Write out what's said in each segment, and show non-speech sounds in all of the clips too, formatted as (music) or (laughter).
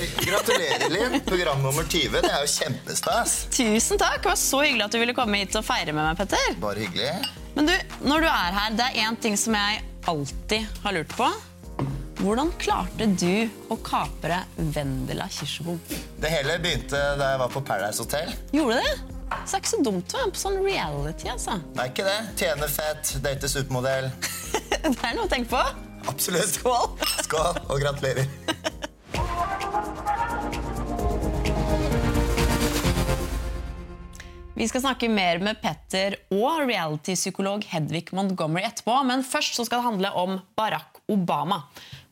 Gratulerer, Linn. Program nummer 20. Det er jo kjempestas. Tusen takk. Det var så hyggelig at du ville komme hit og feire med meg, Petter. Bare hyggelig. Men du, når du er her, det er én ting som jeg alltid har lurt på. Hvordan klarte du å kapre Vendela Kirsebom? Det hele begynte da jeg var på Paradise Hotel. Gjorde det? Så det er ikke så dumt å være på sånn reality, altså. Nei, ikke det. Tjener fett, date supermodell. (laughs) Det er noe å tenke på. Absolutt. Skål! Skål, og gratulerer. (laughs) Vi skal snakke mer med Petter og reality-psykolog Hedvig Montgomery etterpå, men først så skal det handle om Barack Obama.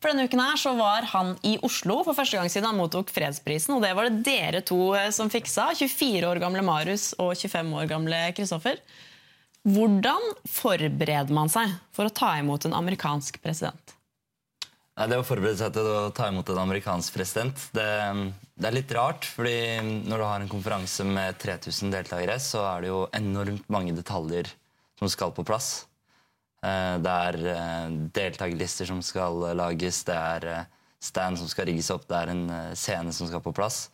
For denne uken her så var han i Oslo for første gang siden han mottok fredsprisen. Og det var det dere to eh, som fiksa. 24 år gamle Marius og 25 år gamle Kristoffer. Hvordan forbereder man seg for å ta imot en amerikansk president? Det å forberede seg til å ta imot en amerikansk president, det, det, er litt rart. fordi når du har en konferanse med 3000 deltakere, så er det jo enormt mange detaljer som skal på plass. Eh, det er eh, deltakerlister som skal lages, det er eh, stand som skal rigges opp, det er en scene som skal på plass.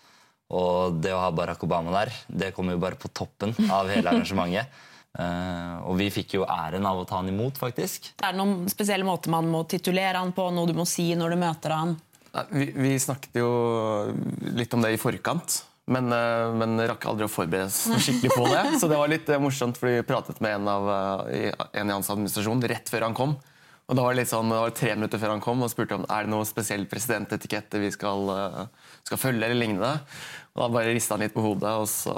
Og det å ha Barack Obama der, det kommer jo bare på toppen av hele (laughs) arrangementet. og vi fikk jo æren av å ta han imot, faktisk. Er det noen spesielle måter man må titulere han på, noe du må si når du møter han? Vi, vi snakket jo litt om det i forkant. Men, eh, men rakk aldri å forberede oss skikkelig på det. Så det var litt eh, morsomt, for vi pratet med en, av, eh, en i hans administrasjon rett før han kom. Og da var Det litt sånn, det var tre minutter før han kom og spurte om er det noe spesiell presidentetikette vi skal, skal, følge. eller lignende. Og Da bare rista han litt på hodet, og så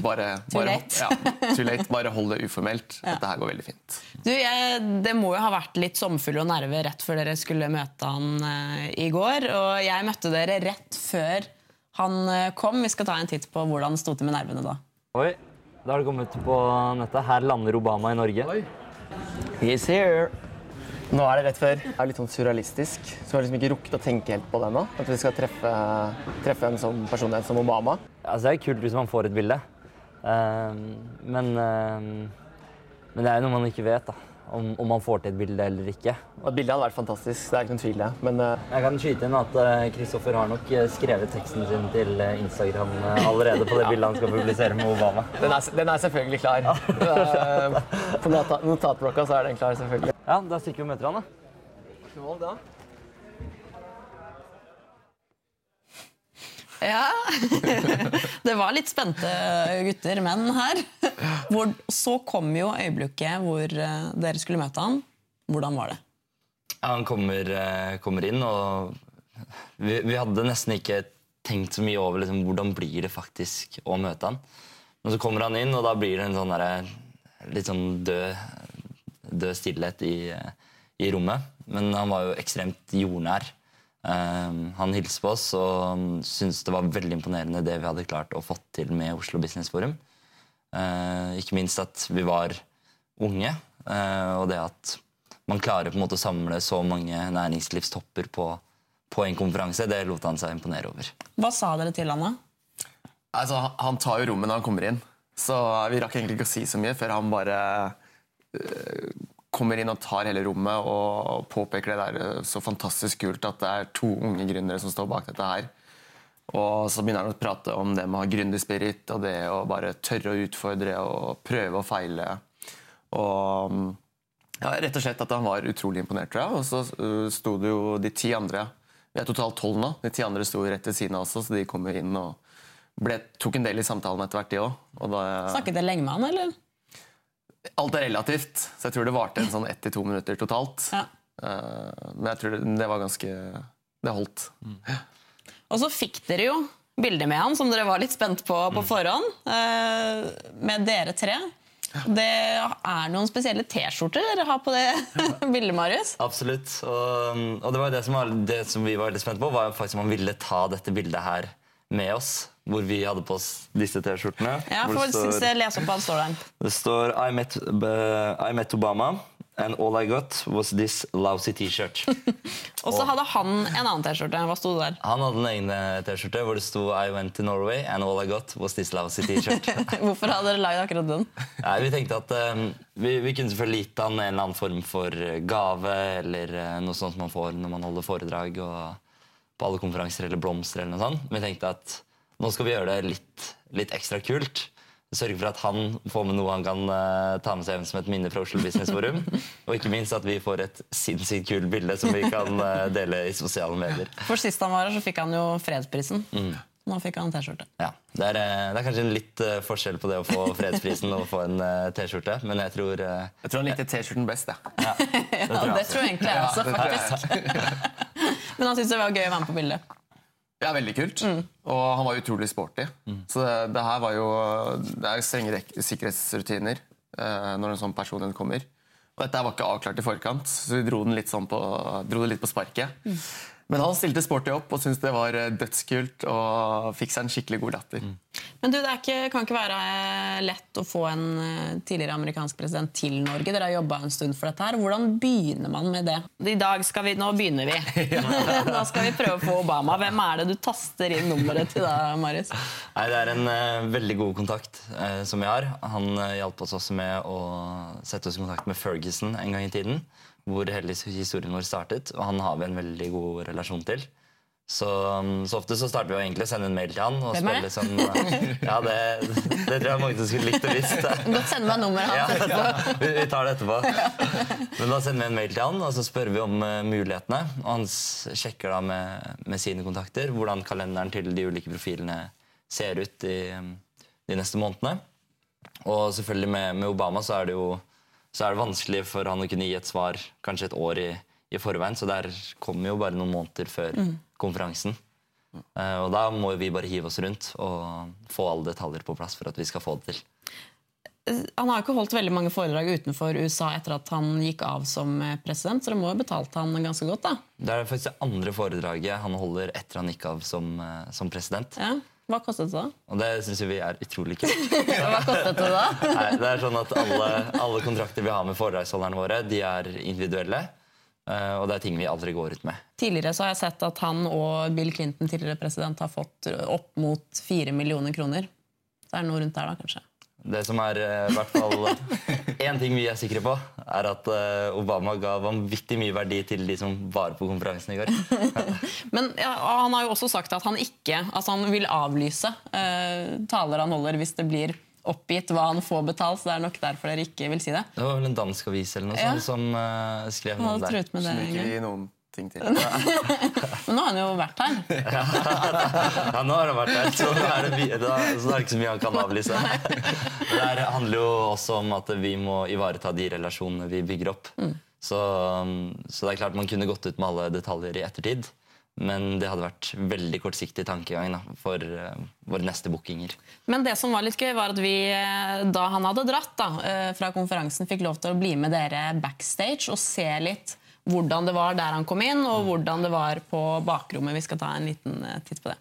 bare Too late. Ja, too late. (laughs) Bare hold det uformelt. Ja. Dette her går veldig fint. Du, jeg, Det må jo ha vært litt sommerfull og nerve rett før dere skulle møte han uh, i går. Og jeg møtte dere rett før han uh, kom. Vi skal ta en titt på hvordan det sto til med nervene da. Oi, da har det kommet på nettet. Her lander Obama i Norge. Oi. He's here. Nå er det rett før. Det er litt sånn surrealistisk. Så jeg har liksom ikke rukket å tenke helt på det ennå. At vi skal treffe, treffe en sånn person som Obama. Altså, det er kult hvis man får et bilde. Uh, men, uh, men det er jo noe man ikke vet. da om, om, man får til et bilde eller ikke. Et bilde hadde vært fantastisk. det er ikke noen tvil. Men, uh... Jeg kan skyte inn at Kristoffer uh, har nok eh, skrevet teksten sin til Instagram allerede på det ja. (laughs) bildet han skal publisere med Obama. Den er, den er selvfølgelig klar. (laughs) på notatblokka så er den klar, selvfølgelig. Ja, Da stikker vi og møter han, da. Skål, da. Ja. (laughs) det var litt spente gutter, menn her. Hvor, så kom jo øyeblikket hvor eh, dere skulle møte han. Hvordan var det? Ja, han kommer, eh, kommer inn, og vi, vi, hadde nesten ikke tenkt så mye over liksom, hvordan blir det faktisk å møte han. Men så kommer han inn, og da blir det en sånn der, litt sånn død, død stillhet i, i rommet. Men han var jo ekstremt jordnær. Ehm, han hilste på oss og syntes det var veldig imponerende det vi hadde klart å få til med Oslo Business Forum. Uh, ikke minst at vi var unge, uh, og det at man klarer på en måte å samle så mange næringslivstopper på, på en konferanse, det lot han seg imponere over. Hva sa dere til han da? Altså, han tar jo rommet når han kommer inn, så vi rakk egentlig ikke å si så mye før han bare kommer inn og tar hele rommet og påpeker det der eh, så fantastisk kult at det er to unge gründere som står bak dette her. Og så begynner han å prate om det med å ha gründerspirit og det å bare tørre å utfordre og prøve og feile. Og ja, rett og slett at han var utrolig imponert, tror jeg. Og så uh, sto det jo de ti andre Vi er totalt tolv nå. De ti andre sto rett ved siden av også, så de kom jo inn og ble, tok en del i samtalen etter hvert, de òg. Snakket dere lenge med han, eller? Alt er relativt, så jeg tror det varte en sånn ett til to minutter totalt. Ja. Uh, men jeg tror det, det, var ganske Det holdt. Mm. Og så fikk dere jo bilder med han som dere var litt spent på på mm. forhånd. Uh, med dere tre. Det er noen spesielle T-skjorter dere har på det (laughs) bildet, Marius? Absolutt. Og, og det, var det, som var, det som vi var litt spent på, var faktisk om han ville ta dette bildet her med oss hvor vi hadde på oss disse T-skjortene. Ja, for står, jeg Les opp hva det står der. Det står I met, I met Obama. And all I got was this lousy T-shirt. (laughs) og så hadde han en annen T-skjorte. Hva sto det der? Han hadde en egen T-skjorte hvor det sto I went to Norway and all I got was this lousy T-shirt. (laughs) Hvorfor hadde dere lagd akkurat den? (laughs) Nei, Vi tenkte at um, vi, vi, kunne selvfølgelig gitt han en eller annen form for gave eller uh, noe sånt man får når man holder foredrag. og på alle konferanser eller blomster. eller noe sånt. Vi tenkte at nå skal vi gjøre det litt, litt ekstra kult. Sørge for at han får med noe han kan uh, ta med seg hjem som et minne fra Oslo Business Forum. Og ikke minst at vi får et sinnssykt kult bilde som vi kan uh, dele i sosiale medier. For sist han var her, så fikk han jo fredsprisen. Nå fikk han T-skjorte. Ja, det er, eh, det er kanskje en litt uh, forskjell på det å få fredsprisen og å få en uh, T-skjorte, men jeg tror uh, Jeg tror han likte T-skjorten best. Ja. ja, det tror jeg det tror jeg egentlig jeg også, det tror jeg. faktisk. (laughs) Men han syntes det var gøy å være med på bildet. Ja, veldig kult. Og han var utrolig sporty. Så det, det her var jo Det er strenge rek- sikkerhetsrutiner eh, når en sånn person kommer. Og dette var ikke avklart i forkant, så vi dro, den litt sånn på, dro det litt på sparket. Men han stilte sporty opp og syntes det var eh, dødskult og fikk seg en skikkelig god latter. Men du, det er ikke, kan ikke være eh, lett å få en eh, tidligere amerikansk president til Norge. Dere har jobba en stund for dette. her. Hvordan begynner man med det? I dag skal vi, Nå begynner vi. (laughs) (laughs) Nå skal vi prøve å få Obama. Hvem er det du taster inn nummeret til da, Marius? Nei, Det er en uh, veldig god kontakt uh, som vi har. Han uh, hjalp oss også med å sette oss i kontakt med Ferguson en gang i tiden. Hvor hele historien vår startet. Og han har vi en veldig god relasjon til. Så, um, så ofte så starter vi å egentlig å sende en mail til han. Og Hvem er det? liksom, eh, (laughs) ja, det, det tror jeg mange skulle likt å visst. (laughs) Godt sende meg nummeret Ja, hans. ja, (laughs) vi, vi tar det etterpå. Men da sender vi en mail til han og så spør vi om uh, mulighetene. Og han sjekker da med, med sine kontakter hvordan kalenderen til de ulike profilene ser ut i, de neste månedene. Og selvfølgelig med, med Obama så er det jo så er det vanskelig for han å kunne gi et svar kanskje et år i, i forveien. Så der kommer jo bare noen måneder før konferansen. Uh, og da må vi bare hive oss rundt og få alle detaljer på plass for at vi skal få det til. Han har ikke holdt veldig mange foredrag utenfor USA etter at han gikk av som eh, president, så det må jo betalt han ganske godt, da. Det er faktisk det andre foredraget han holder etter han gikk av som, eh, som president. Ja. Hva kostet det? Og det syns vi er utrolig kult. (laughs) Hva kostet det da? (laughs) Nei, det er sånn at alle, alle kontrakter vi har med foredragsholderne våre, de er individuelle. eh, Og det er ting vi aldri går ut med. Tidligere så har jeg sett at han og Bill Clinton, tidligere president, har fått opp mot fire millioner kroner. Det er noe rundt der, da, kanskje. Det som er eh, i hvert fall én ting vi er sikre på, er at eh, Obama ga vanvittig mye verdi til de som var på konferansen i går. (laughs) Men ja, han har jo også sagt at han ikke altså han vil avlyse uh, taler han holder hvis det blir oppgitt hva han får betalt. Så det er nok derfor dere ikke vil si det. Det var vel en dansk avis eller noe Ja. sånt som uh, skrev noe om det. truet med det. Som ikke noen ting til. (laughs) Men nå har han jo vært her. (laughs) Ja, nå har han vært her, så, nå er det, da, så det er ikke så mye han kan avlyse. Det handler jo også om at vi må ivareta de relasjonene vi bygger opp. Så, um, så det er klart man kunne gått ut med alle detaljer i ettertid. Men det hadde vært veldig kortsiktig tankegang da, for uh, våre neste bookinger. Men det som var litt gøy, var at vi, eh, da han hadde dratt da, eh, fra konferansen, fikk lov til å bli med dere backstage og se litt hvordan det var der han kom inn, og hvordan det var på bakrommet. Vi skal ta en liten eh, titt på det.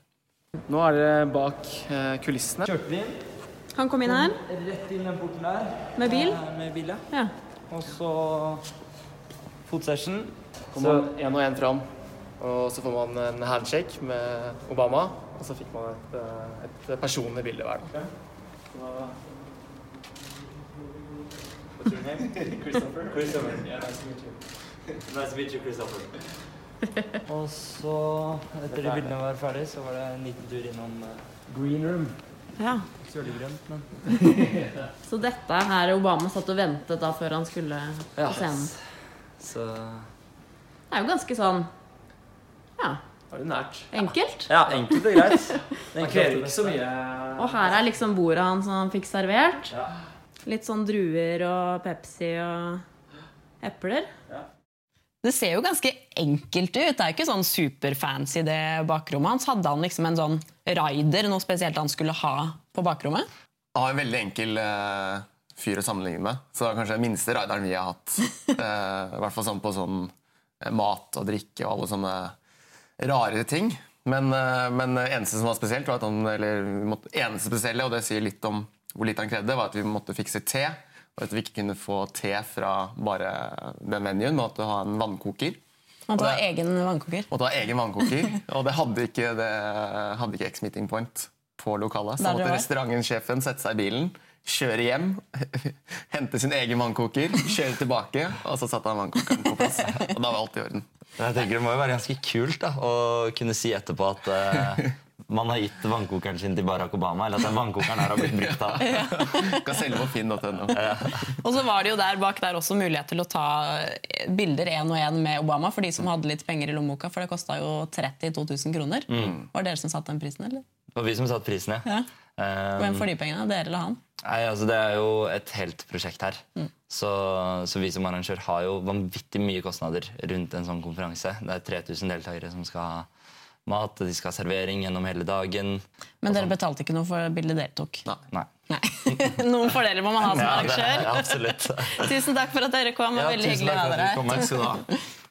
Nå er dere bak eh, kulissene. Kjørte vi inn, Han kom inn her rett inn den porten der. med bil. eh, Med bil, ja. Og så fotsession. Man én og én fram, og så får man en handshake med Obama. Og så fikk man et, et personlig bilde hver. da. What's your name? Christopher. Christopher. Yeah, nice to meet you. (laughs) Nice to meet you, Christopher. (laughs) Og så, etter de bildene var ferdig, så var det en liten tur innom uh, green room. ja. Sølvgrønt, men (laughs) Så dette her Obama satt og ventet da før han skulle på Ja. scenen. Så Det er jo ganske sånn ja, Var det nært? enkelt. Ja, enkelt og greit. Man krever ikke så mye. Og her er liksom bordet han som han fikk servert. Ja. Litt sånn druer og Pepsi og (gasps) epler. Det ser jo ganske enkelt ut. Det er ikke sånn superfancy det bakrommet hans. Hadde han liksom en sånn rider, noe spesielt han skulle ha på bakrommet? Han har en veldig enkel uh, fyr å sammenligne med. Så det var kanskje den minste rideren vi har hatt. uh, (laughs) I hvert fall sånn på sånn eh, mat og drikke og alle sånne rare ting. Men, uh, men eneste som var spesielt, var at han, eller måtte, eneste spesielle, og det sier litt om hvor lite han krevde, var at vi måtte fikse te. Og at vi ikke kunne få te fra bare den menyen, men at du har en vannkoker. Måtte ha egen vannkoker. Måtte ha egen vannkoker. Og det hadde ikke, det hadde ikke X-Meeting Point på lokalet. Så måtte restaurantsjefen sette seg i bilen, kjøre hjem, (laughs) hente sin egen vannkoker, kjøre tilbake, og så satte han vannkokeren på plass. Og da var alt i orden. Jeg tenker Det må jo være ganske kult da, å kunne si etterpå at eh, man har gitt vannkokeren sin til Barack Obama, eller at den vannkokeren her har blitt brukt av. (laughs) Kan selge på finn.no. Og så var det jo der bak der også mulighet til å ta bilder én og én med Obama for de som hadde litt penger i lommeboka, for det kosta jo 32 000 kroner. Var det dere som satte den prisen, eller? Det var vi som satte prisen, ja. Ja. Eh, Hvem får de pengene? Dere eller han? Nei, altså Det er jo et helt prosjekt her. Så, så vi som arrangør har jo vanvittig mye kostnader rundt en sånn konferanse. Det er 3000 deltakere som skal mat, de skal ha servering gjennom hele dagen. Men dere betalte ikke noe for bildet dere tok? Nei. Nei. (laughs) Noen fordeler må man ha som Ja, arrangør. ja, absolutt. (laughs) Tusen takk for at dere kom. Ja, veldig hyggelig å ha dere her.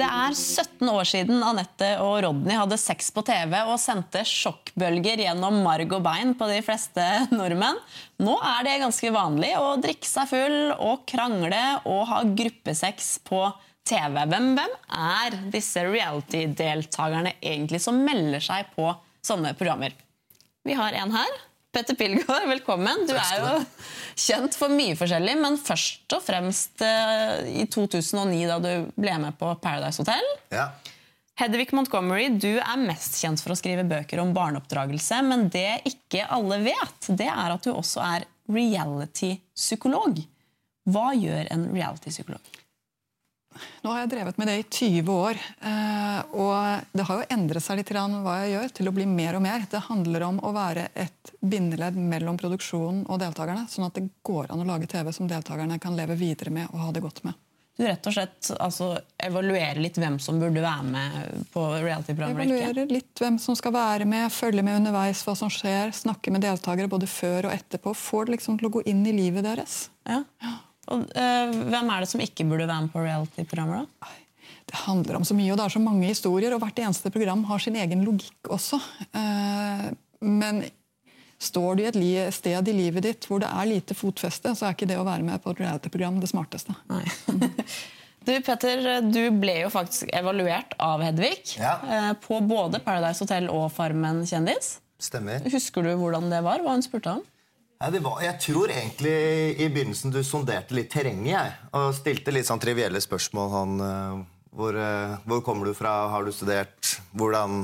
Det er 17 år siden Anette og Rodney hadde sex på TV og sendte sjokkbølger gjennom marg og bein på de fleste nordmenn. Nå er det ganske vanlig å drikke seg full og krangle og ha gruppesex på TV. Hvem, hvem er disse reality-deltakerne egentlig som melder seg på sånne programmer? Vi har en her. Petter Pilgaard, velkommen. Du er jo kjent for mye forskjellig, men først og fremst eh, i 2009, da du ble med på Paradise Hotel. Ja. Hedvig Montgomery, du er mest kjent for å skrive bøker om barneoppdragelse, men det ikke alle vet, det er at du også er reality-psykolog. Hva gjør en reality-psykolog? Nå har jeg drevet med det i 20 år. eh, Og det har jo endret seg litt hva jeg gjør, til å bli mer og mer. Det handler om å være et bindeledd mellom produksjonen og deltakerne. Sånn at det går an å lage TV som deltakerne kan leve videre med og ha det godt med. Du rett og slett altså, evaluerer litt hvem som burde være med på reality-programmet? Evaluerer litt hvem som skal være med, følge med underveis hva som skjer, snakke med deltakere både før og etterpå. Får det liksom til å gå inn i livet deres. Ja. Ja. Og, eh, hvem er det som ikke burde være med på reality-programmer? da? Det handler om så mye, og det er så mange historier, og hvert eneste program har sin egen logikk også. Eh, Men står du i et li- sted i livet ditt hvor det er lite fotfeste, så er ikke det å være med på et reality-program det smarteste. Nei. (laughs) Du Petter, du ble jo faktisk evaluert av Hedvig Ja. eh, på både Paradise Hotel og Farmen kjendis. Stemmer. Husker du hvordan det var? Hva hun spurte om? Ja, det var, jeg tror egentlig i begynnelsen du sonderte litt terrenget, jeg. Og stilte litt sånn trivielle spørsmål. Han, eh, hvor, eh, hvor kommer du fra? Har du studert? Hvordan,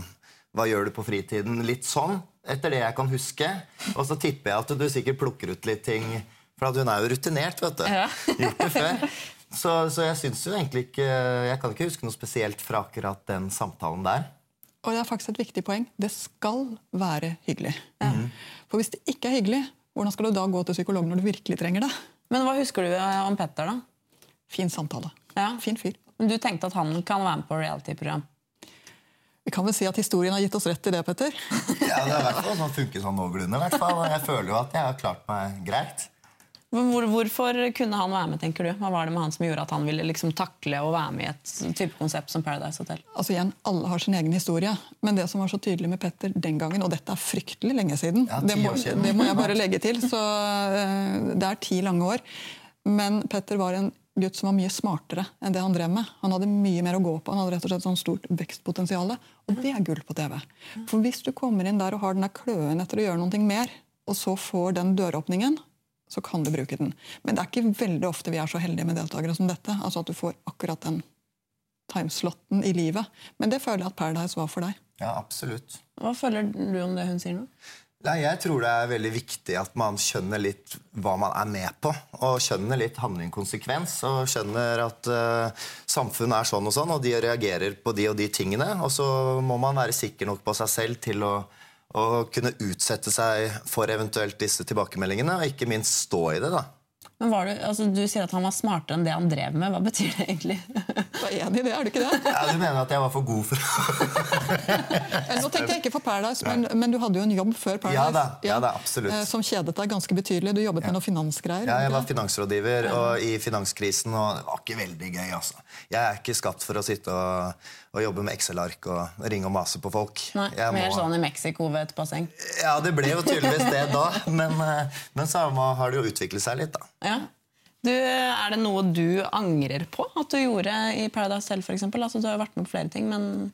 hva gjør du på fritiden? Litt sånn, etter det jeg kan huske. Og så tipper jeg at du sikkert plukker ut litt ting. For at hun er jo rutinert, vet du. Ja. Gjort det før. Så, så jeg syns jo egentlig ikke Jeg kan ikke huske noe spesielt fra akkurat den samtalen der. Og det er faktisk et viktig poeng. Det skal være hyggelig. For hvis det ikke er hyggelig, hvordan skal du da gå til psykolog når du virkelig trenger det? Men hva husker du eh, om Petter, da? Fin samtale. Ja. Fin fyr. Men Du tenkte at han kan være med på reality-program? Vi kan vel si at historien har gitt oss rett i det, Petter. Ja, det er i hvert fall sånn funker sånn noenlunde. i hvert fall. Og jeg føler jo at jeg har klart meg greit. Hvor, hvorfor kunne han være med, tenker du? Hva var det med han som gjorde at han ville liksom takle å være med i et type konsept som Paradise Hotel? Altså igjen, Alle har sin egen historie, men det som var så tydelig med Petter den gangen, og dette er fryktelig lenge siden, Ja, det, må, siden. det må jeg bare legge til, så eh, det er ti lange år. Men Petter var en gutt som var mye smartere enn det han drev med. Han hadde mye mer å gå på. Han hadde rett og slett sånn stort vekstpotensial. Og det er gull på TV. For hvis du kommer inn der og har den der kløen etter å gjøre noe mer, og så får den døråpningen, så kan du bruke den. Men det er ikke veldig ofte vi er så heldige med deltakere som dette. altså At du får akkurat den timeslotten i livet. Men det føler jeg at Paradise var for deg. Ja, absolutt. Hva føler du om det hun sier nå? Nei, Jeg tror det er veldig viktig at man skjønner litt hva man er med på. Og skjønner litt handling-konsekvens. Og skjønner at uh, samfunnet er sånn og sånn, og de reagerer på de og de tingene. Og så må man være sikker nok på seg selv til å, å kunne utsette seg for eventuelt disse tilbakemeldingene, og ikke minst stå i det. da. Men var du, altså, du sier at han var smartere enn det han drev med. Hva betyr det egentlig? Du er enig i det, er du ikke det? Ja, Du mener at jeg var for god for det. (laughs) Nå tenkte jeg ikke for Paradise, men, men du hadde jo en jobb før Paradise. Ja da, ja da, absolutt. eh, Som kjedet deg ganske betydelig. Du jobbet med noe finansgreier. Ja, jeg var finansrådgiver og i finanskrisen, og det var ikke veldig gøy. altså. Jeg er ikke skapt for å sitte og, og jobbe med Excel-ark og ringe og mase på folk. Nei, Jeg Mer må- sånn i Mexico ved et basseng. Ja, det ble jo tydeligvis det da, (laughs) men, eh, men så har det jo utviklet seg litt, da. Ja. Du, er det noe du angrer på at du gjorde i Paradise Hotel? For eksempel? altså, du har jo vært med på flere ting, men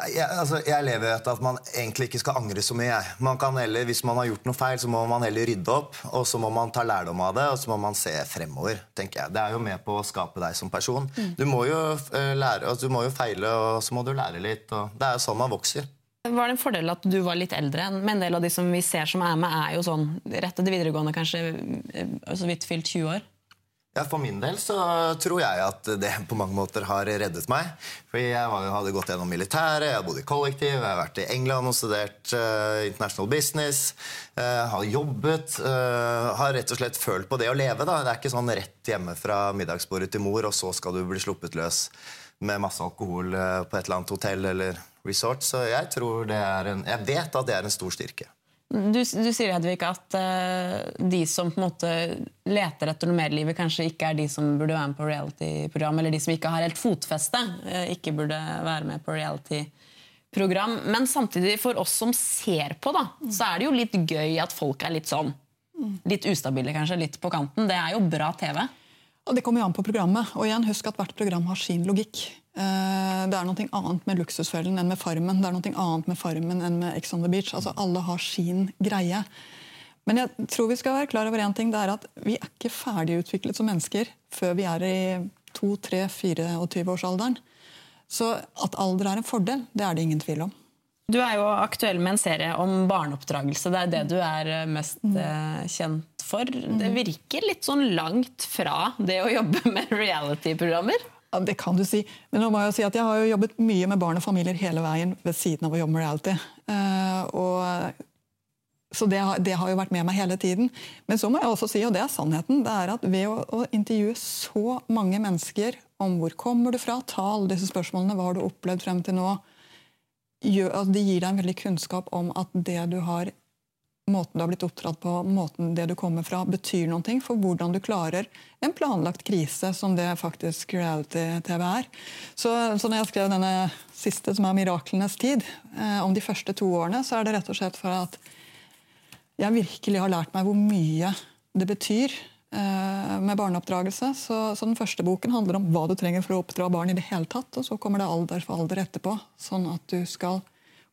Jeg, altså, jeg lever etter at man egentlig ikke skal angre så mye. Man kan heller, Hvis man har gjort noe feil, så må man heller rydde opp. Og så må man ta lærdom av det, og så må man se fremover. tenker jeg. Det er jo med på å skape deg som person. Du, må jo, uh, lære, altså, du må jo feile, og så må du lære litt. Det er jo sånn man vokser. Var det en fordel at du var litt eldre? Men en del av de som vi ser som er med, er jo sånn rett etter videregående, kanskje eh, så vidt fylt 20 år. Ja, For min del så tror jeg at det på mange måter har reddet meg. Fordi jeg hadde gått gjennom militæret, jeg har bodd i kollektiv, jeg har vært i England og studert uh, international business. Uh, har jobbet. Uh, har rett og slett følt på det å leve. da. Det er ikke sånn rett hjemme fra middagsbordet til mor, og så skal du bli sluppet løs med masse alkohol på et eller annet hotell eller resort. Så jeg en, jeg vet at det er en stor styrke. Du, du sier Hedvig, at uh, de som på en måte leter etter noe mer i livet, kanskje ikke er de som burde være med på reality-program, eller de som ikke har helt fotfeste, uh, ikke burde være med på reality-program. Men samtidig, for oss som ser på, da, så er det jo litt gøy at folk er litt sånn Litt ustabile, kanskje, litt på kanten. Det er jo bra TV. Og Det kommer jo an på programmet. Og igjen, husk at hvert program har sin logikk. Eh, det er noe annet med Luksusfellen enn med Farmen. Det er noe annet med Farmen enn med Ex on the Beach. Altså, Alle har sin greie. Men jeg tror vi skal være klar over en ting, det er at vi er ikke ferdigutviklet som mennesker før vi er i 2-3-24-årsalderen. Så at alder er en fordel, det er det ingen tvil om. Du er jo aktuell med en serie om barneoppdragelse. Det er det du er eh, mest eh, kjent for. Det virker litt sånn langt fra det å jobbe (laughs) med reality-programmer? Ja, Det kan du si. Men nå må jeg jo si at jeg har jo jobbet mye med barn og familier hele veien ved siden av å jobbe med reality. Uh, og, så det har, det har, jo vært med meg hele tiden. Men så må jeg også si, og det er sannheten, det er at ved å, å intervjue så mange mennesker om hvor kommer du fra, ta alle disse spørsmålene, hva har du opplevd frem til nå, gjør, altså det gir deg en veldig kunnskap om at det du har måten du har blitt oppdratt på, måten det du kommer fra, betyr noe for hvordan du klarer en planlagt krise, som det faktisk reality-TV er. Så, så, når jeg skrev denne siste, som er 'Miraklenes tid', eh, om de første to årene, så er det rett og slett for at jeg virkelig har lært meg hvor mye det betyr med barneoppdragelse. Så, så, Den første boken handler om hva du trenger for å oppdra barn. i det hele tatt, og Så kommer det alder for alder etterpå. Sånn at du skal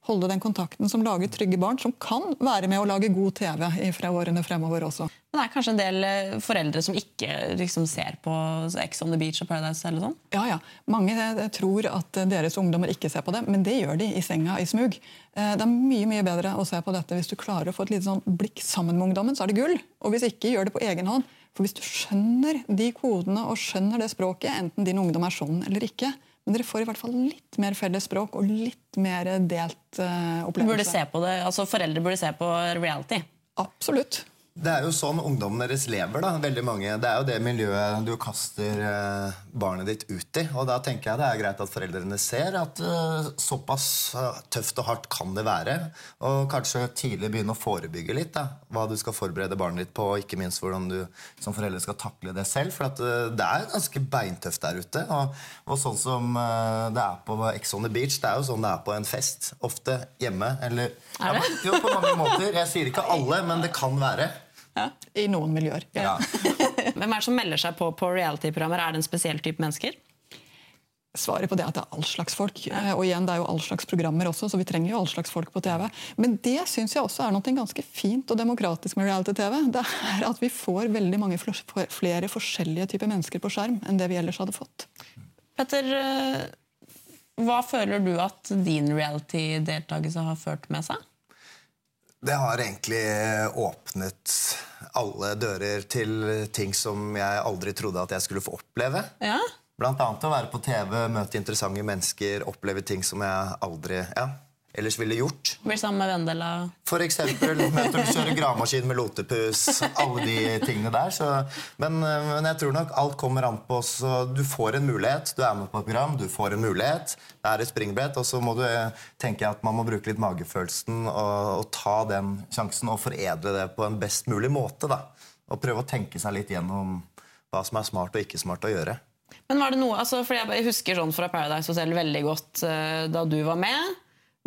holde den kontakten som lager trygge barn, som kan være med å lage god TV fra årene fremover også. Men det er kanskje en del eh, foreldre som ikke liksom, ser på Ex on the Beach og Paradise? eller sånn? Ja, ja. Mange eh, tror at deres ungdommer ikke ser på det, men det gjør de i senga i smug. Det er mye mye bedre å se på dette hvis du klarer å få et lite sånn blikk sammen med ungdommen, så er det gull. Og hvis ikke, gjør det på egen hånd. For hvis du skjønner de kodene og skjønner det språket, enten din ungdom er sånn eller ikke, men dere får i hvert fall litt mer felles språk og litt mer delt uh, opplevelse. Burde se på det, altså Foreldre burde se på reality? Absolutt. Det er jo sånn ungdommen deres lever. da, veldig mange. Det er jo det miljøet du kaster eh, barnet ditt ut i. Og da tenker jeg det er greit at foreldrene ser at eh, såpass eh, tøft og hardt kan det være. Og kanskje tidlig begynne å forebygge litt da, hva du skal forberede barnet ditt på, og ikke minst hvordan du som foreldre skal takle det selv. For at, det er ganske beintøft der ute. Og, og sånn som det er på Ex on the Beach, det er jo sånn det er på en fest. Ofte hjemme. Eller, er det? Ja, jo, på mange måter. Jeg sier ikke alle, men det kan være. Ja, I noen miljøer. Ja. (laughs) Hvem er det som melder seg på på reality-programmer? Er det en spesiell type mennesker? Svaret på det er at det er all slags folk. Ja. Og igjen, det er jo all slags programmer også, så vi trenger jo all slags folk på TV. Men det syns jeg også er noe ganske fint og demokratisk med reality-TV. Det er at vi får veldig mange flere forskjellige typer mennesker på skjerm enn det vi ellers hadde fått. Petter, eh, hva føler du at din reality-deltakelse har ført med seg? Det har egentlig åpnet alle dører til ting som jeg aldri trodde at jeg skulle få oppleve. Ja. Blant annet å være på TV, møte interessante mennesker, oppleve ting som jeg aldri ja, ellers ville gjort. Blir sammen med Vendela? For eksempel møter du kjører gravemaskin med lotepus. Alle de tingene der. Så, men, men, jeg tror nok alt kommer an på så Du får en mulighet. Du er med på et program, du får en mulighet. Det er et springbrett. Og så må du eh, tenke at man må bruke litt magefølelsen og, og ta den sjansen og foredle det på en best mulig måte. da. Og prøve å tenke seg litt gjennom hva som er smart og ikke smart å gjøre. Men var det noe, altså, for Jeg husker sånn fra Paradise Hotel veldig godt uh, da du var med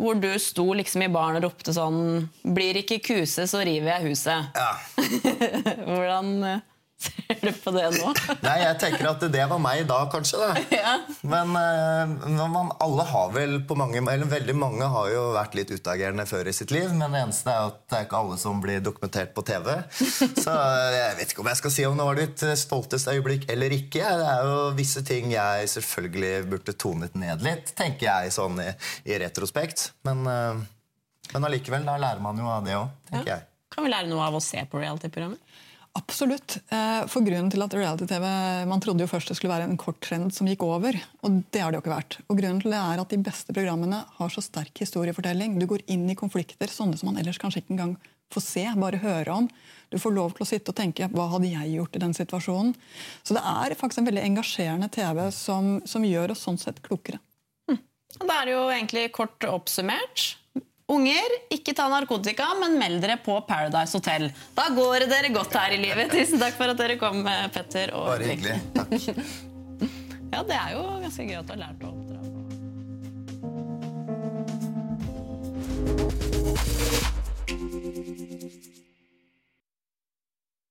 hvor du sto liksom i baren og ropte sånn 'Blir ikke kuse, så river jeg huset'. Ja. (laughs) Hvordan eh, ser du på det nå? (laughs) Nei, jeg tenker at det var meg da, kanskje. Da. (laughs) Ja. Men eh, men man, alle har vel på mange Eller veldig mange har jo vært litt utagerende før i sitt liv. Men det eneste er at det er ikke alle som blir dokumentert på TV. (laughs) Så eh, jeg vet ikke om jeg skal si om det var ditt stolteste øyeblikk eller ikke. Det er jo visse ting jeg selvfølgelig burde tonet ned litt, tenker jeg sånn i, i retrospekt. Men, eh, men allikevel, da lærer man jo av det òg, tenker jeg. Kan vi lære noe av å se på reality-programmer? Absolutt. Eh, For grunnen til at reality-TV Man trodde jo først det skulle være en kort trend som gikk over. Og det har det jo ikke vært. Og grunnen til det er at de beste programmene har så sterk historiefortelling. Du går inn i konflikter, sånne som man ellers kanskje ikke engang får se, bare høre om. Du får lov til å sitte og tenke hva hadde jeg gjort i den situasjonen? Så det er faktisk en veldig engasjerende TV som, som gjør oss sånn sett klokere. Og Da er det jo egentlig kort oppsummert. Unger, ikke ta narkotika, men meld dere på Paradise Hotel. Da går dere godt her i livet. Tusen takk for at dere kom, Petter. Og Bare hyggelig. (laughs) Takk. Ja, det er jo ganske gøy at du har lært å oppdra.